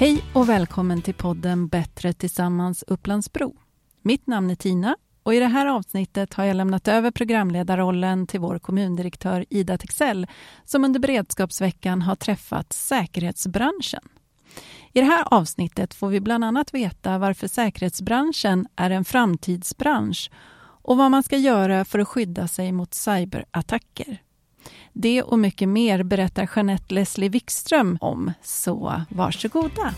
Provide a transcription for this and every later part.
Hej och välkommen till podden Bättre tillsammans Upplandsbro. Mitt namn är Tina och i det här avsnittet har jag lämnat över programledarrollen till vår kommundirektör Ida Texell som under beredskapsveckan har träffat säkerhetsbranschen. I det här avsnittet får vi bland annat veta varför säkerhetsbranschen är en framtidsbransch och vad man ska göra för att skydda sig mot cyberattacker. Det och mycket mer berättar Jeanette Leslie Wikström om, så varsågoda.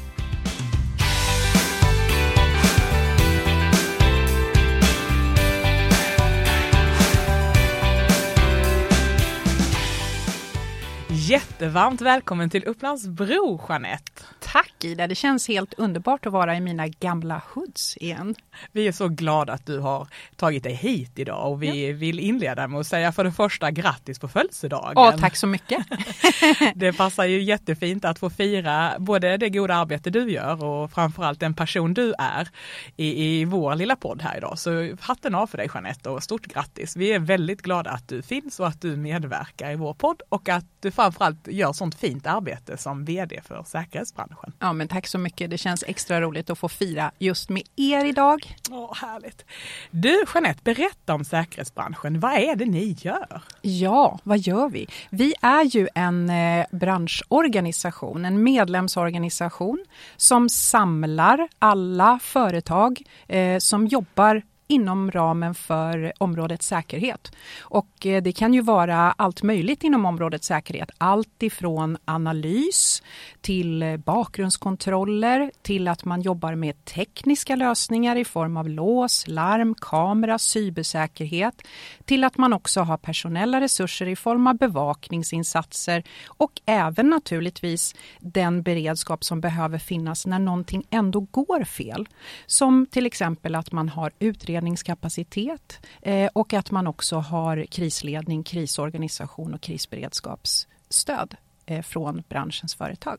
Jättevarmt välkommen till Upplands-Bro Jeanette. Tack Ida, det känns helt underbart att vara i mina gamla hoods igen. Vi är så glada att du har tagit dig hit idag och vi ja. vill inleda med att säga för det första grattis på födelsedagen. Åh, tack så mycket. det passar ju jättefint att få fira både det goda arbete du gör och framförallt den person du är i, i vår lilla podd här idag. Så hatten av för dig Jeanette och stort grattis. Vi är väldigt glada att du finns och att du medverkar i vår podd och att du framförallt gör sånt fint arbete som vd för säkerhetsbranschen. Ja, men tack så mycket. Det känns extra roligt att få fira just med er idag. Åh, härligt. Du Jeanette, berätta om säkerhetsbranschen. Vad är det ni gör? Ja, vad gör vi? Vi är ju en eh, branschorganisation, en medlemsorganisation som samlar alla företag eh, som jobbar inom ramen för området säkerhet. Och eh, det kan ju vara allt möjligt inom området säkerhet. Allt ifrån analys till eh, bakgrundskontroller till att man jobbar med tekniska lösningar i form av lås, larm, kamera, cybersäkerhet till att man också har personella resurser i form av bevakningsinsatser och även naturligtvis den beredskap som behöver finnas när någonting ändå går fel. Som till exempel att man har utredningar utredningskapacitet eh, och att man också har krisledning, krisorganisation och krisberedskapsstöd eh, från branschens företag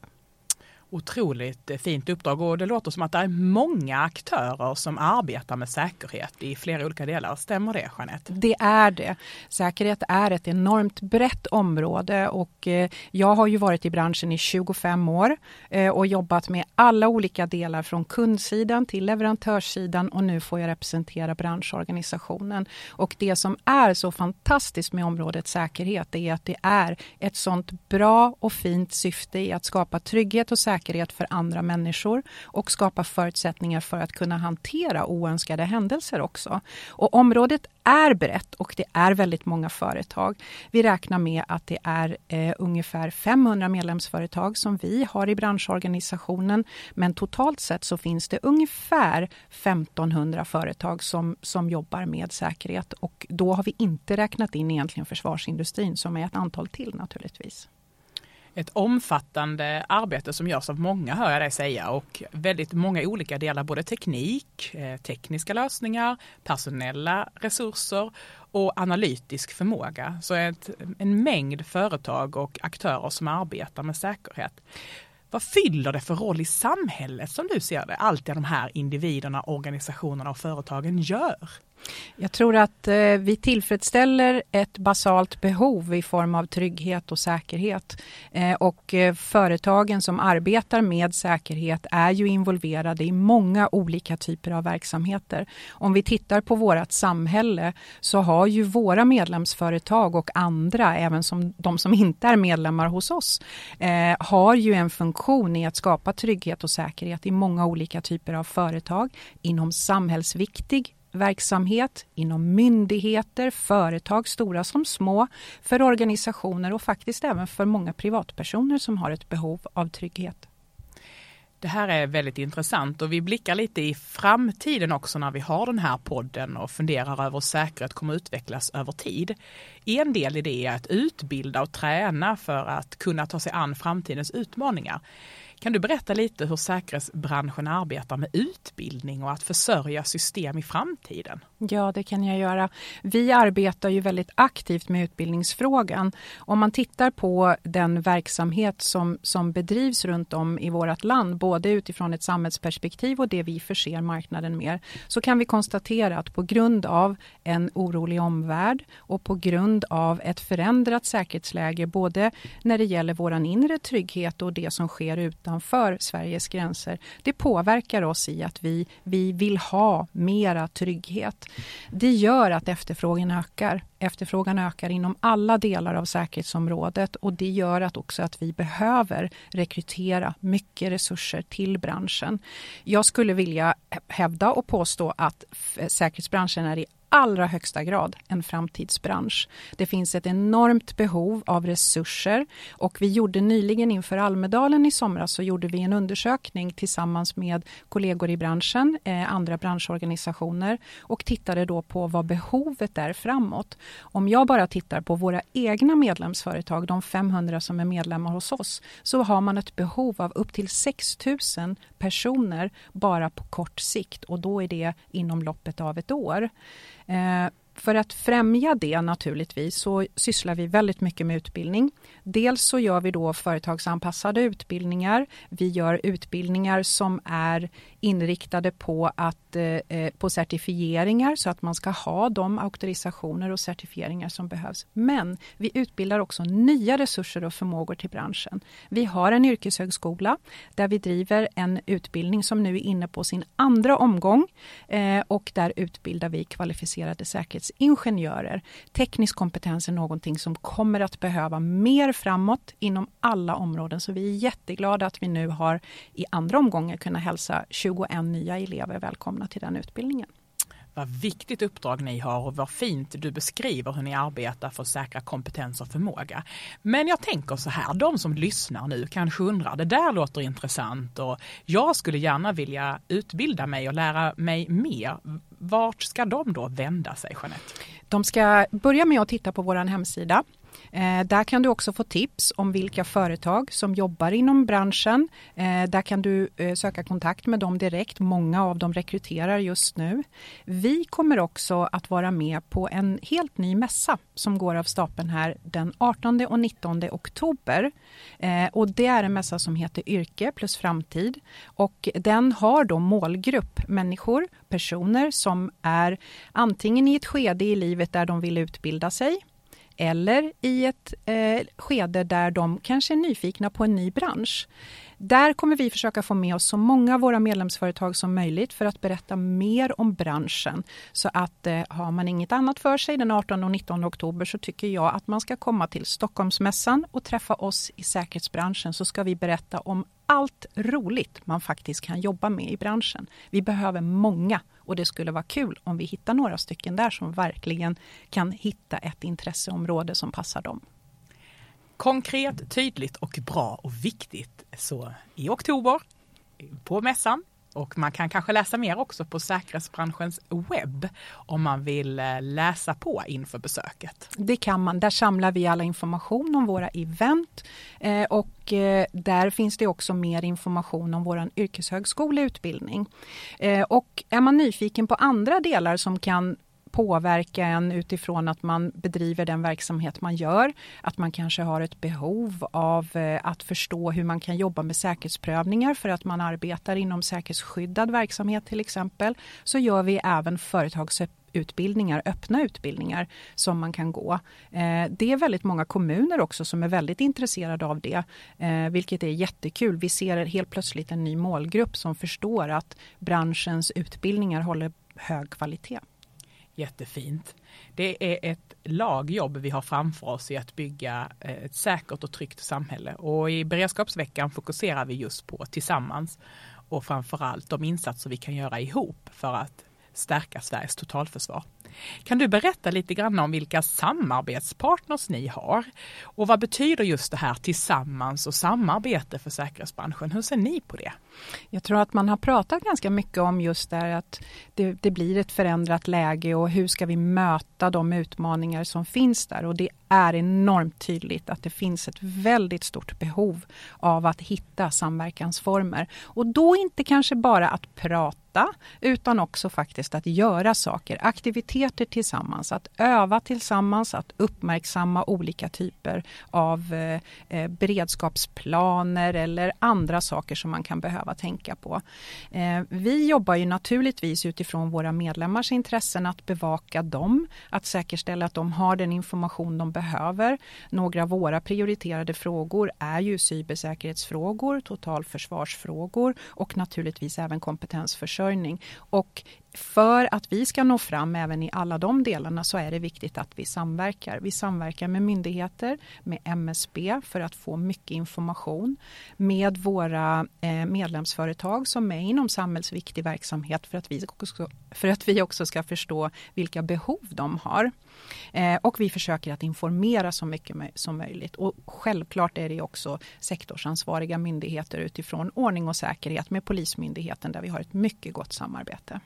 otroligt eh, fint uppdrag och det låter som att det är många aktörer som arbetar med säkerhet i flera olika delar. Stämmer det Jeanette? Det är det. Säkerhet är ett enormt brett område och eh, jag har ju varit i branschen i 25 år eh, och jobbat med alla olika delar från kundsidan till leverantörssidan och nu får jag representera branschorganisationen. Och det som är så fantastiskt med området säkerhet är att det är ett sånt bra och fint syfte i att skapa trygghet och säkerhet säkerhet för andra människor och skapa förutsättningar för att kunna hantera oönskade händelser också. Och området är brett och det är väldigt många företag. Vi räknar med att det är eh, ungefär 500 medlemsföretag som vi har i branschorganisationen. Men totalt sett så finns det ungefär 1500 företag som, som jobbar med säkerhet och då har vi inte räknat in egentligen försvarsindustrin som är ett antal till naturligtvis ett omfattande arbete som görs av många hör jag dig säga och väldigt många olika delar, både teknik, eh, tekniska lösningar, personella resurser och analytisk förmåga. Så ett, en mängd företag och aktörer som arbetar med säkerhet. Vad fyller det för roll i samhället som du ser det, allt det de här individerna, organisationerna och företagen gör? Jag tror att eh, vi tillfredsställer ett basalt behov i form av trygghet och säkerhet. Eh, och eh, företagen som arbetar med säkerhet är ju involverade i många olika typer av verksamheter. Om vi tittar på vårt samhälle så har ju våra medlemsföretag och andra, även som de som inte är medlemmar hos oss, eh, har ju en funktion i att skapa trygghet och säkerhet i många olika typer av företag inom samhällsviktig verksamhet inom myndigheter, företag, stora som små, för organisationer och faktiskt även för många privatpersoner som har ett behov av trygghet. Det här är väldigt intressant och vi blickar lite i framtiden också när vi har den här podden och funderar över hur säkerhet kommer utvecklas över tid. En del i det är att utbilda och träna för att kunna ta sig an framtidens utmaningar. Kan du berätta lite hur säkerhetsbranschen arbetar med utbildning och att försörja system i framtiden? Ja, det kan jag göra. Vi arbetar ju väldigt aktivt med utbildningsfrågan. Om man tittar på den verksamhet som, som bedrivs runt om i vårt land, både utifrån ett samhällsperspektiv och det vi förser marknaden med, så kan vi konstatera att på grund av en orolig omvärld och på grund av ett förändrat säkerhetsläge, både när det gäller vår inre trygghet och det som sker utan utanför Sveriges gränser, det påverkar oss i att vi, vi vill ha mera trygghet. Det gör att efterfrågan ökar. Efterfrågan ökar inom alla delar av säkerhetsområdet och det gör att också att vi behöver rekrytera mycket resurser till branschen. Jag skulle vilja hävda och påstå att säkerhetsbranschen är i allra högsta grad en framtidsbransch. Det finns ett enormt behov av resurser och vi gjorde nyligen inför Almedalen i somras så gjorde vi en undersökning tillsammans med kollegor i branschen, eh, andra branschorganisationer och tittade då på vad behovet är framåt. Om jag bara tittar på våra egna medlemsföretag, de 500 som är medlemmar hos oss, så har man ett behov av upp till 6 000 personer bara på kort sikt och då är det inom loppet av ett år. Eh, för att främja det naturligtvis så sysslar vi väldigt mycket med utbildning. Dels så gör vi då företagsanpassade utbildningar. Vi gör utbildningar som är inriktade på, att, eh, eh, på certifieringar så att man ska ha de auktorisationer och certifieringar som behövs. Men vi utbildar också nya resurser och förmågor till branschen. Vi har en yrkeshögskola där vi driver en utbildning som nu är inne på sin andra omgång eh, och där utbildar vi kvalificerade ingenjörer, Teknisk kompetens är någonting som kommer att behöva mer framåt inom alla områden så vi är jätteglada att vi nu har i andra omgången kunnat hälsa 21 nya elever välkomna till den utbildningen. Vad viktigt uppdrag ni har och vad fint du beskriver hur ni arbetar för att säkra kompetens och förmåga. Men jag tänker så här, de som lyssnar nu kanske undrar, det där låter intressant och jag skulle gärna vilja utbilda mig och lära mig mer. Vart ska de då vända sig, Jeanette? De ska börja med att titta på vår hemsida Eh, där kan du också få tips om vilka företag som jobbar inom branschen. Eh, där kan du eh, söka kontakt med dem direkt. Många av dem rekryterar just nu. Vi kommer också att vara med på en helt ny mässa som går av stapeln här den 18 och 19 oktober. Eh, och det är en mässa som heter Yrke plus framtid och den har då målgrupp människor, personer som är antingen i ett skede i livet där de vill utbilda sig eller i ett eh, skede där de kanske är nyfikna på en ny bransch. Där kommer vi försöka få med oss så många av våra medlemsföretag som möjligt för att berätta mer om branschen. Så att eh, har man inget annat för sig den 18 och 19 oktober så tycker jag att man ska komma till Stockholmsmässan och träffa oss i säkerhetsbranschen så ska vi berätta om allt roligt man faktiskt kan jobba med i branschen. Vi behöver många och det skulle vara kul om vi hittar några stycken där som verkligen kan hitta ett intresseområde som passar dem. Konkret, tydligt och bra och viktigt. Så i oktober på mässan och man kan kanske läsa mer också på säkerhetsbranschens webb om man vill eh, läsa på inför besöket. Det kan man. Där samlar vi alla information om våra event eh, och eh, där finns det också mer information om vår yrkeshögskoleutbildning. Och är man nyfiken på andra delar som kan påverka en utifrån att man bedriver den verksamhet man gör. Att man kanske har ett behov av eh, att förstå hur man kan jobba med säkerhetsprövningar för att man arbetar inom säkerhetsskyddad verksamhet till exempel. Så gör vi även företagsutbildningar, öppna utbildningar som man kan gå. Eh, det är väldigt många kommuner också som är väldigt intresserade av det, eh, vilket är jättekul. Vi ser helt plötsligt en ny målgrupp som förstår att branschens utbildningar håller hög kvalitet. Jättefint. Det är ett lagjobb vi har framför oss i att bygga eh, ett säkert och tryggt samhälle. Och i beredskapsveckan fokuserar vi just på tillsammans och framförallt de insatser vi kan göra ihop för att stärka Sveriges totalförsvar. Kan du berätta lite grann om vilka samarbetspartners ni har? Och vad betyder just det här tillsammans och samarbete för säkerhetsbranschen? Hur ser ni på det? Jag tror att man har pratat ganska mycket om just det att det, det, blir ett förändrat läge och hur ska vi möta de utmaningar som finns där och det är enormt tydligt att det finns ett väldigt stort behov av att hitta samverkansformer och då inte kanske bara att prata utan också faktiskt att göra saker. Aktiviteter tillsammans, att öva tillsammans, att uppmärksamma olika typer av eh, eh, beredskapsplaner eller andra saker som man kan behöva tänka på. Eh, vi jobbar ju naturligtvis utifrån våra medlemmars intressen att bevaka dem, att säkerställa att de har den information de behöver. Några av våra prioriterade frågor är ju cybersäkerhetsfrågor, totalförsvarsfrågor och naturligtvis även kompetensförsörjning. Och för att vi ska nå fram även i alla de delarna så är det viktigt att vi samverkar. Vi samverkar med myndigheter, med MSB för att få mycket information, med våra eh, medlemsföretag som är inom samhällsviktig verksamhet för att, vi också, för att vi också ska förstå vilka behov de har. Eh, och vi försöker att informera så mycket som möjligt. Och självklart är det också sektorsansvariga myndigheter utifrån ordning och säkerhet med Polismyndigheten där vi har ett mycket gott samarbete.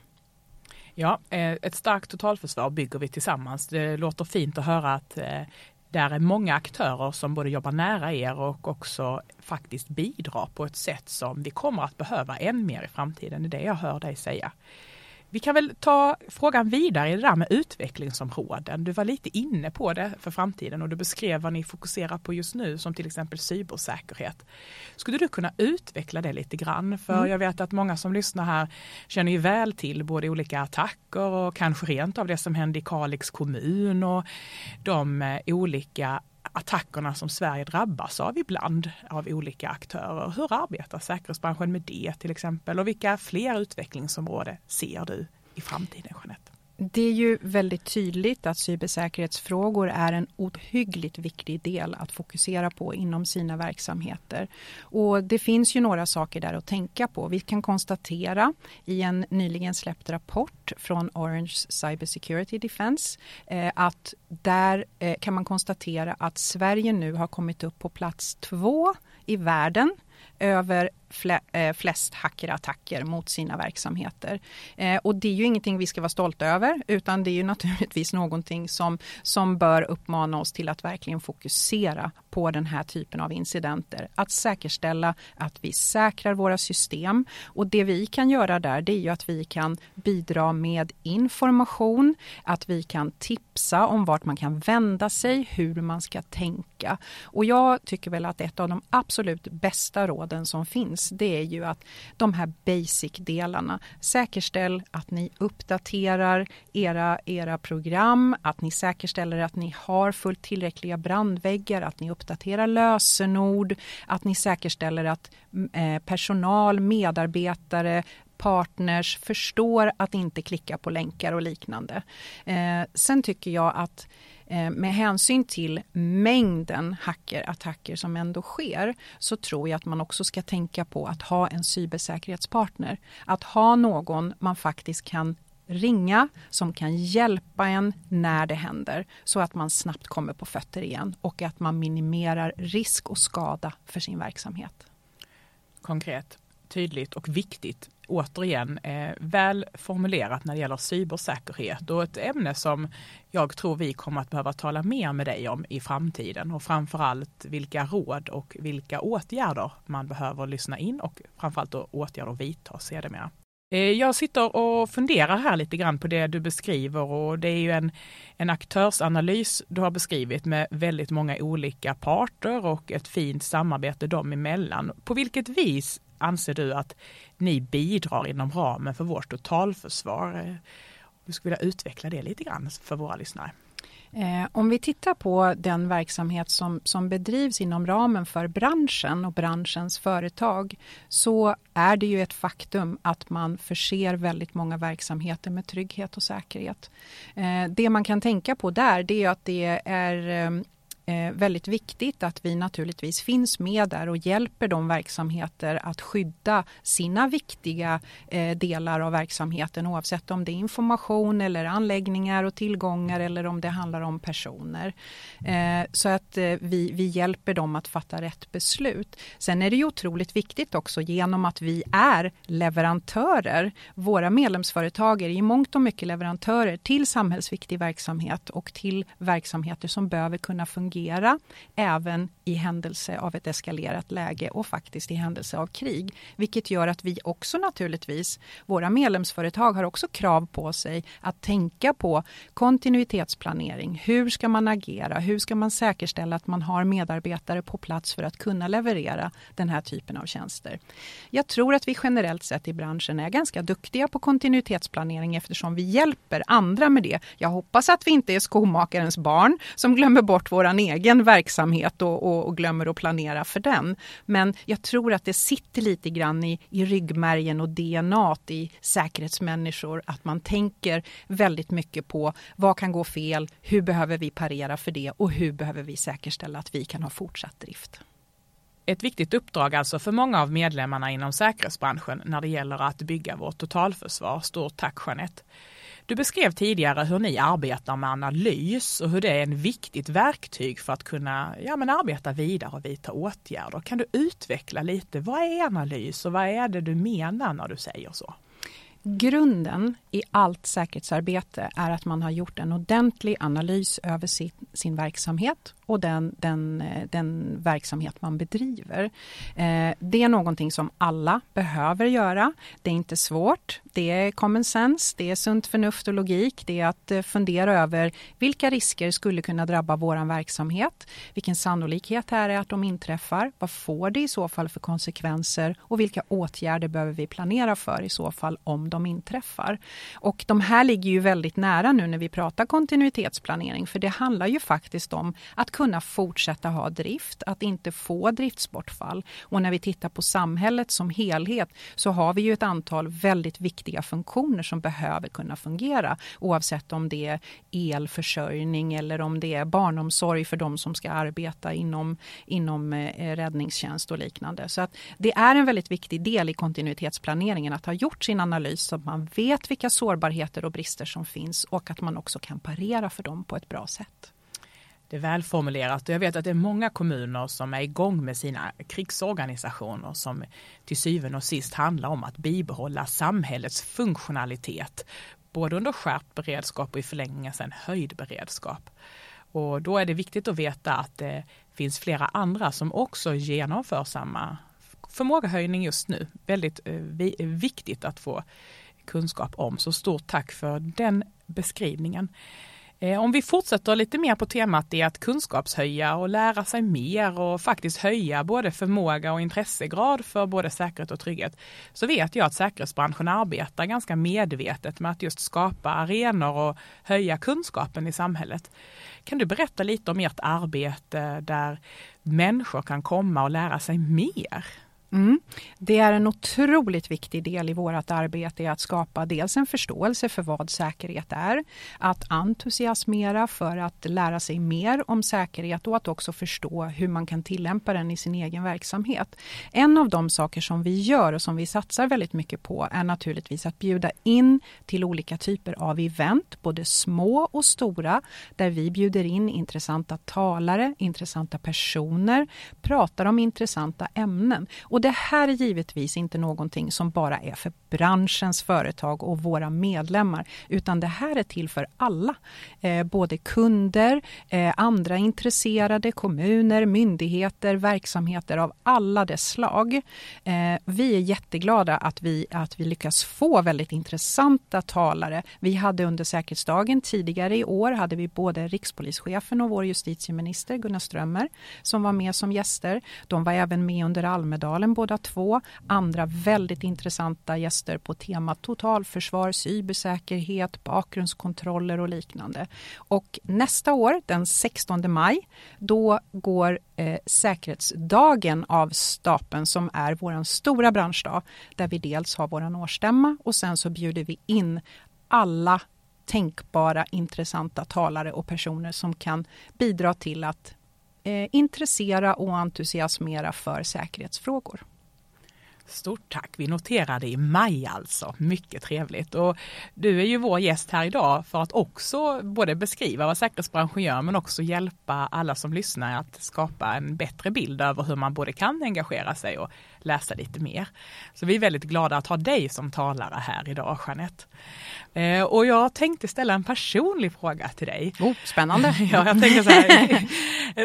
Ja, eh, ett starkt totalförsvar bygger vi tillsammans. Det låter fint att höra att eh, där är många aktörer som både jobbar nära er och också faktiskt bidrar på ett sätt som vi kommer att behöva än mer i framtiden. Det är det jag hör dig säga. Vi kan väl ta frågan vidare i det där med utvecklingsområden. Du var lite inne på det för framtiden och du beskrev vad ni fokuserar på just nu som till exempel cybersäkerhet. Skulle du kunna utveckla det lite grann? För mm. jag vet att många som lyssnar här känner ju väl till både olika attacker och kanske rent av det som hände i Kalix kommun och de eh, olika attackerna som Sverige drabbas av ibland av olika aktörer. Hur arbetar säkerhetsbranschen med det till exempel och vilka fler utvecklingsområden ser du i framtiden Jeanette? Det är ju väldigt tydligt att cybersäkerhetsfrågor är en ohyggligt viktig del att fokusera på inom sina verksamheter. Och det finns ju några saker där att tänka på. Vi kan konstatera i en nyligen släppt rapport från Orange Cyber Security Defense eh, att där eh, kan man konstatera att Sverige nu har kommit upp på plats två i världen över Eh, flest hackerattacker mot sina verksamheter. Eh, och det är ju ingenting vi ska vara stolta över utan det är ju naturligtvis någonting som, som bör uppmana oss till att verkligen fokusera på den här typen av incidenter. Att säkerställa att vi säkrar våra system och det vi kan göra där det är ju att vi kan bidra med information, att vi kan tipsa om vart man kan vända sig, hur man ska tänka. Och jag tycker väl att ett av de absolut bästa råden som finns finns det är ju att de här basic-delarna, säkerställ att ni uppdaterar era, era program, att ni säkerställer att ni har fullt tillräckliga brandväggar, att ni uppdaterar lösenord, att ni säkerställer att mm, eh, personal, medarbetare, partners förstår att inte klicka på länkar och liknande. Eh, sen tycker jag att Eh, med hänsyn till mängden hackerattacker som ändå sker så tror jag att man också ska tänka på att ha en cybersäkerhetspartner. Att ha någon man faktiskt kan ringa som kan hjälpa en när det händer så att man snabbt kommer på fötter igen och att man minimerar risk och skada för sin verksamhet. Konkret, tydligt och viktigt återigen eh, väl formulerat när det gäller cybersäkerhet och ett ämne som jag tror vi kommer att behöva tala mer med dig om i framtiden och framförallt vilka råd och vilka åtgärder man behöver lyssna in och framförallt då åtgärder vidta sedermera. Eh, jag sitter och funderar här lite grann på det du beskriver och det är ju en, en aktörsanalys du har beskrivit med väldigt många olika parter och ett fint samarbete dem emellan. På vilket vis anser du att ni bidrar inom ramen för vårt totalförsvar? Du skulle vilja utveckla det lite grann för våra lyssnare. Eh, om vi tittar på den verksamhet som, som bedrivs inom ramen för branschen och branschens företag så är det ju ett faktum att man förser väldigt många verksamheter med trygghet och säkerhet. Eh, det man kan tänka på där det är att det är eh, eh, väldigt viktigt att vi naturligtvis finns med där och hjälper de verksamheter att skydda sina viktiga eh, delar av verksamheten oavsett om det är information eller anläggningar och tillgångar eller om det handlar om personer. Eh, så att eh, vi, vi hjälper dem att fatta rätt beslut. Sen är det ju otroligt viktigt också genom att vi är leverantörer. Våra medlemsföretag är i mångt och mycket leverantörer till samhällsviktig verksamhet och till verksamheter som behöver kunna fungera agera även i händelse av ett eskalerat läge och faktiskt i händelse av krig. Vilket gör att vi också naturligtvis, våra medlemsföretag har också krav på sig att tänka på kontinuitetsplanering. Hur ska man agera? Hur ska man säkerställa att man har medarbetare på plats för att kunna leverera den här typen av tjänster? Jag tror att vi generellt sett i branschen är ganska duktiga på kontinuitetsplanering eftersom vi hjälper andra med det. Jag hoppas att vi inte är skomakarens barn som glömmer bort våran egen verksamhet och, och, och, glömmer att planera för den. Men jag tror att det sitter lite grann i, i ryggmärgen och DNA i säkerhetsmänniskor att man tänker väldigt mycket på vad kan gå fel, hur behöver vi parera för det och hur behöver vi säkerställa att vi kan ha fortsatt drift. Ett viktigt uppdrag alltså för många av medlemmarna inom säkerhetsbranschen när det gäller att bygga vårt totalförsvar. Stort tack Jeanette! Du beskrev tidigare hur ni arbetar med analys och hur det är ett viktigt verktyg för att kunna ja, men arbeta vidare och vidta åtgärder. Kan du utveckla lite, vad är analys och vad är det du menar när du säger så? Grunden i allt säkerhetsarbete är att man har gjort en ordentlig analys över sin, sin verksamhet och den, den, eh, den verksamhet man bedriver. Eh, det är någonting som alla behöver göra. Det är inte svårt. Det är common sense, det är sunt förnuft och logik. Det är att eh, fundera över vilka risker skulle kunna drabba vår verksamhet. Vilken sannolikhet är det att de inträffar? Vad får det i så fall för konsekvenser? Och vilka åtgärder behöver vi planera för i så fall om de inträffar? Och de här ligger ju väldigt nära nu när vi pratar kontinuitetsplanering för det handlar ju faktiskt om att kunna fortsätta ha drift, att inte få driftsbortfall. Och när vi tittar på samhället som helhet så har vi ju ett antal väldigt viktiga funktioner som behöver kunna fungera oavsett om det är elförsörjning eller om det är barnomsorg för de som ska arbeta inom, inom eh, räddningstjänst och liknande. Så att det är en väldigt viktig del i kontinuitetsplaneringen att ha gjort sin analys så att man vet vilka sårbarheter och brister som finns och att man också kan parera för dem på ett bra sätt. Det är välformulerat och jag vet att det är många kommuner som är igång med sina krigsorganisationer som till syvende och sist handlar om att bibehålla samhällets funktionalitet. Både under skärpt beredskap och i förlängningen sen höjd beredskap. Och då är det viktigt att veta att det finns flera andra som också genomför samma förmågehöjning just nu. Väldigt eh, viktigt att få kunskap om. Så stort tack för den beskrivningen. Eh, om vi fortsätter lite mer på temat i att kunskapshöja och lära sig mer och faktiskt höja både förmåga och intressegrad för både säkerhet och trygghet, så vet jag att säkerhetsbranschen arbetar ganska medvetet med att just skapa arenor och höja kunskapen i samhället. Kan du berätta lite om ert arbete där människor kan komma och lära sig mer? Mm. Det är en otroligt viktig del i vårt arbete att skapa dels en förståelse för vad säkerhet är, att entusiasmera för att lära sig mer om säkerhet och att också förstå hur man kan tillämpa den i sin egen verksamhet. En av de saker som vi gör och som vi satsar väldigt mycket på är naturligtvis att bjuda in till olika typer av event, både små och stora, där vi bjuder in intressanta talare, intressanta personer, pratar om intressanta ämnen. Och det här är givetvis inte någonting som bara är för branschens företag och våra medlemmar, utan det här är till för alla. Eh, både kunder, eh, andra intresserade, kommuner, myndigheter, verksamheter av alla dess slag. Eh, vi är jätteglada att vi, att vi lyckas få väldigt intressanta talare. Vi hade under säkerhetsdagen tidigare i år hade vi både rikspolischefen och vår justitieminister Gunnar Strömmer som var med som gäster. De var även med under Almedalen Almedalen båda två. Andra väldigt intressanta gäster på temat totalförsvar, cybersäkerhet, bakgrundskontroller och liknande. Och nästa år, den 16 maj, då går eh, säkerhetsdagen av stapeln som är vår stora branschdag där vi dels har vår årsstämma och sen så bjuder vi in alla tänkbara intressanta talare och personer som kan bidra till att eh, intressera och entusiasmera för säkerhetsfrågor. Stort tack! Vi noterade i maj alltså. Mycket trevligt. Och du är ju vår gäst här idag för att också både beskriva vad säkerhetsbranschen gör men också hjälpa alla som lyssnar att skapa en bättre bild över hur man både kan engagera sig och läsa lite mer. Så vi är väldigt glada att ha dig som talare här idag, Jeanette. Eh, och jag tänkte ställa en personlig fråga till dig. Oh, spännande! ja, jag tänker så här,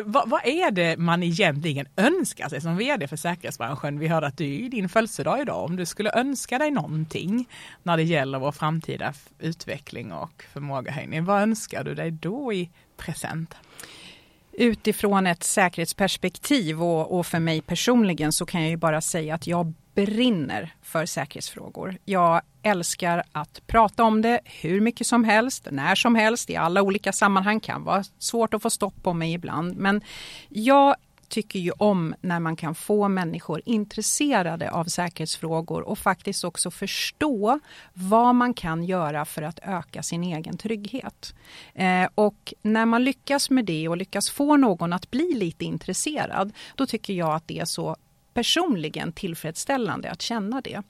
vad, vad, är det man egentligen önskar sig som vd för säkerhetsbranschen? Vi hörde att du är din födelsedag idag. Om du skulle önska dig någonting när det gäller vår framtida utveckling och förmågehöjning, vad önskar du dig då i present? Utifrån ett säkerhetsperspektiv och, och, för mig personligen så kan jag ju bara säga att jag brinner för säkerhetsfrågor. Jag älskar att prata om det hur mycket som helst, när som helst, i alla olika sammanhang. kan vara svårt att få stopp på mig ibland. Men jag tycker ju om när man kan få människor intresserade av säkerhetsfrågor och faktiskt också förstå vad man kan göra för att öka sin egen trygghet. Eh, och när man lyckas med det och lyckas få någon att bli lite intresserad, då tycker jag att det är så personligen tillfredsställande att känna det.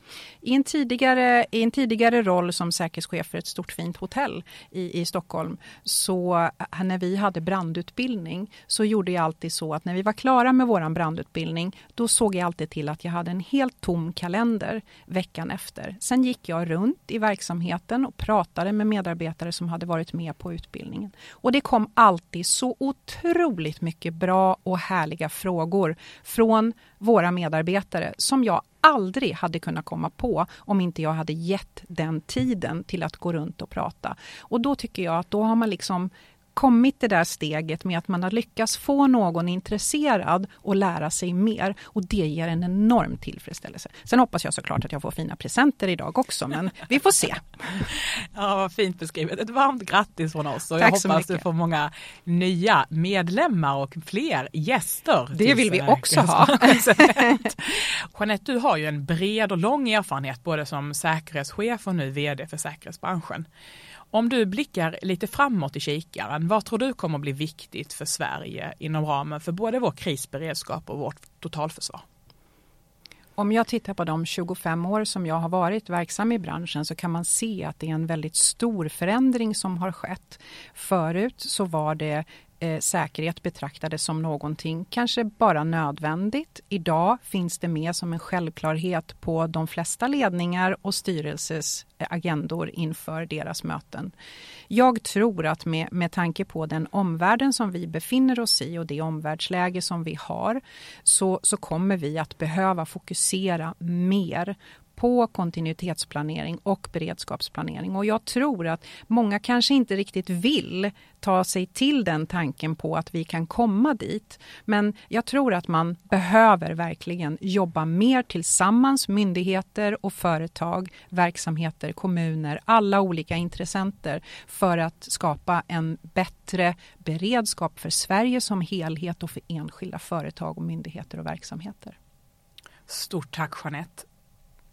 I en tidigare, i en tidigare roll som säkerhetschef för ett stort fint hotell i, i Stockholm, så eh, när vi hade brandutbildning så gjorde jag alltid så att när vi var klara med vår brandutbildning, då såg jag alltid till att jag hade en helt tom kalender veckan efter. Sen gick jag runt i verksamheten och pratade med medarbetare som hade varit med på utbildningen. Och det kom alltid så otroligt mycket bra och härliga frågor från våra medarbetare som jag aldrig hade kunnat komma på om inte jag hade gett den tiden till att gå runt och prata. Och då tycker jag att då har man liksom kommit det där steget med att man har lyckats få någon intresserad och lära sig mer och det ger en enorm tillfredsställelse. Sen hoppas jag såklart att jag får fina presenter idag också men vi får se. Ja, vad fint beskrivet. Ett varmt grattis från oss och jag hoppas du får många nya medlemmar och fler gäster. Det vill vi också ha. Jeanette, du har ju en bred och lång erfarenhet både som säkerhetschef och nu vd för säkerhetsbranschen. Om du blickar lite framåt i kikaren, vad tror du kommer bli viktigt för Sverige inom ramen för både vår krisberedskap och vårt totalförsvar? Om jag tittar på de 25 år som jag har varit verksam i branschen så kan man se att det är en väldigt stor förändring som har skett. Förut så var det eh, säkerhet betraktades som någonting kanske bara nödvändigt. Idag finns det med som en självklarhet på de flesta ledningar och styrelses eh, agendor inför deras möten. Jag tror att med, med tanke på den omvärlden som vi befinner oss i och det omvärldsläge som vi har så, så kommer vi att behöva fokusera mer på kontinuitetsplanering och beredskapsplanering. Och jag tror att många kanske inte riktigt vill ta sig till den tanken på att vi kan komma dit. Men jag tror att man behöver verkligen jobba mer tillsammans, myndigheter och företag, verksamheter, kommuner, alla olika intressenter för att skapa en bättre beredskap för Sverige som helhet och för enskilda företag och myndigheter och verksamheter. Stort tack Jeanette.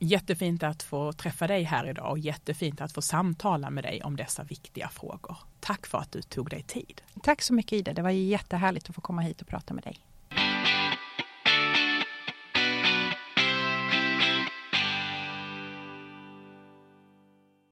Jättefint att få träffa dig här idag och jättefint att få samtala med dig om dessa viktiga frågor. Tack för att du tog dig tid. Tack så mycket Ida, det var jättehärligt att få komma hit och prata med dig.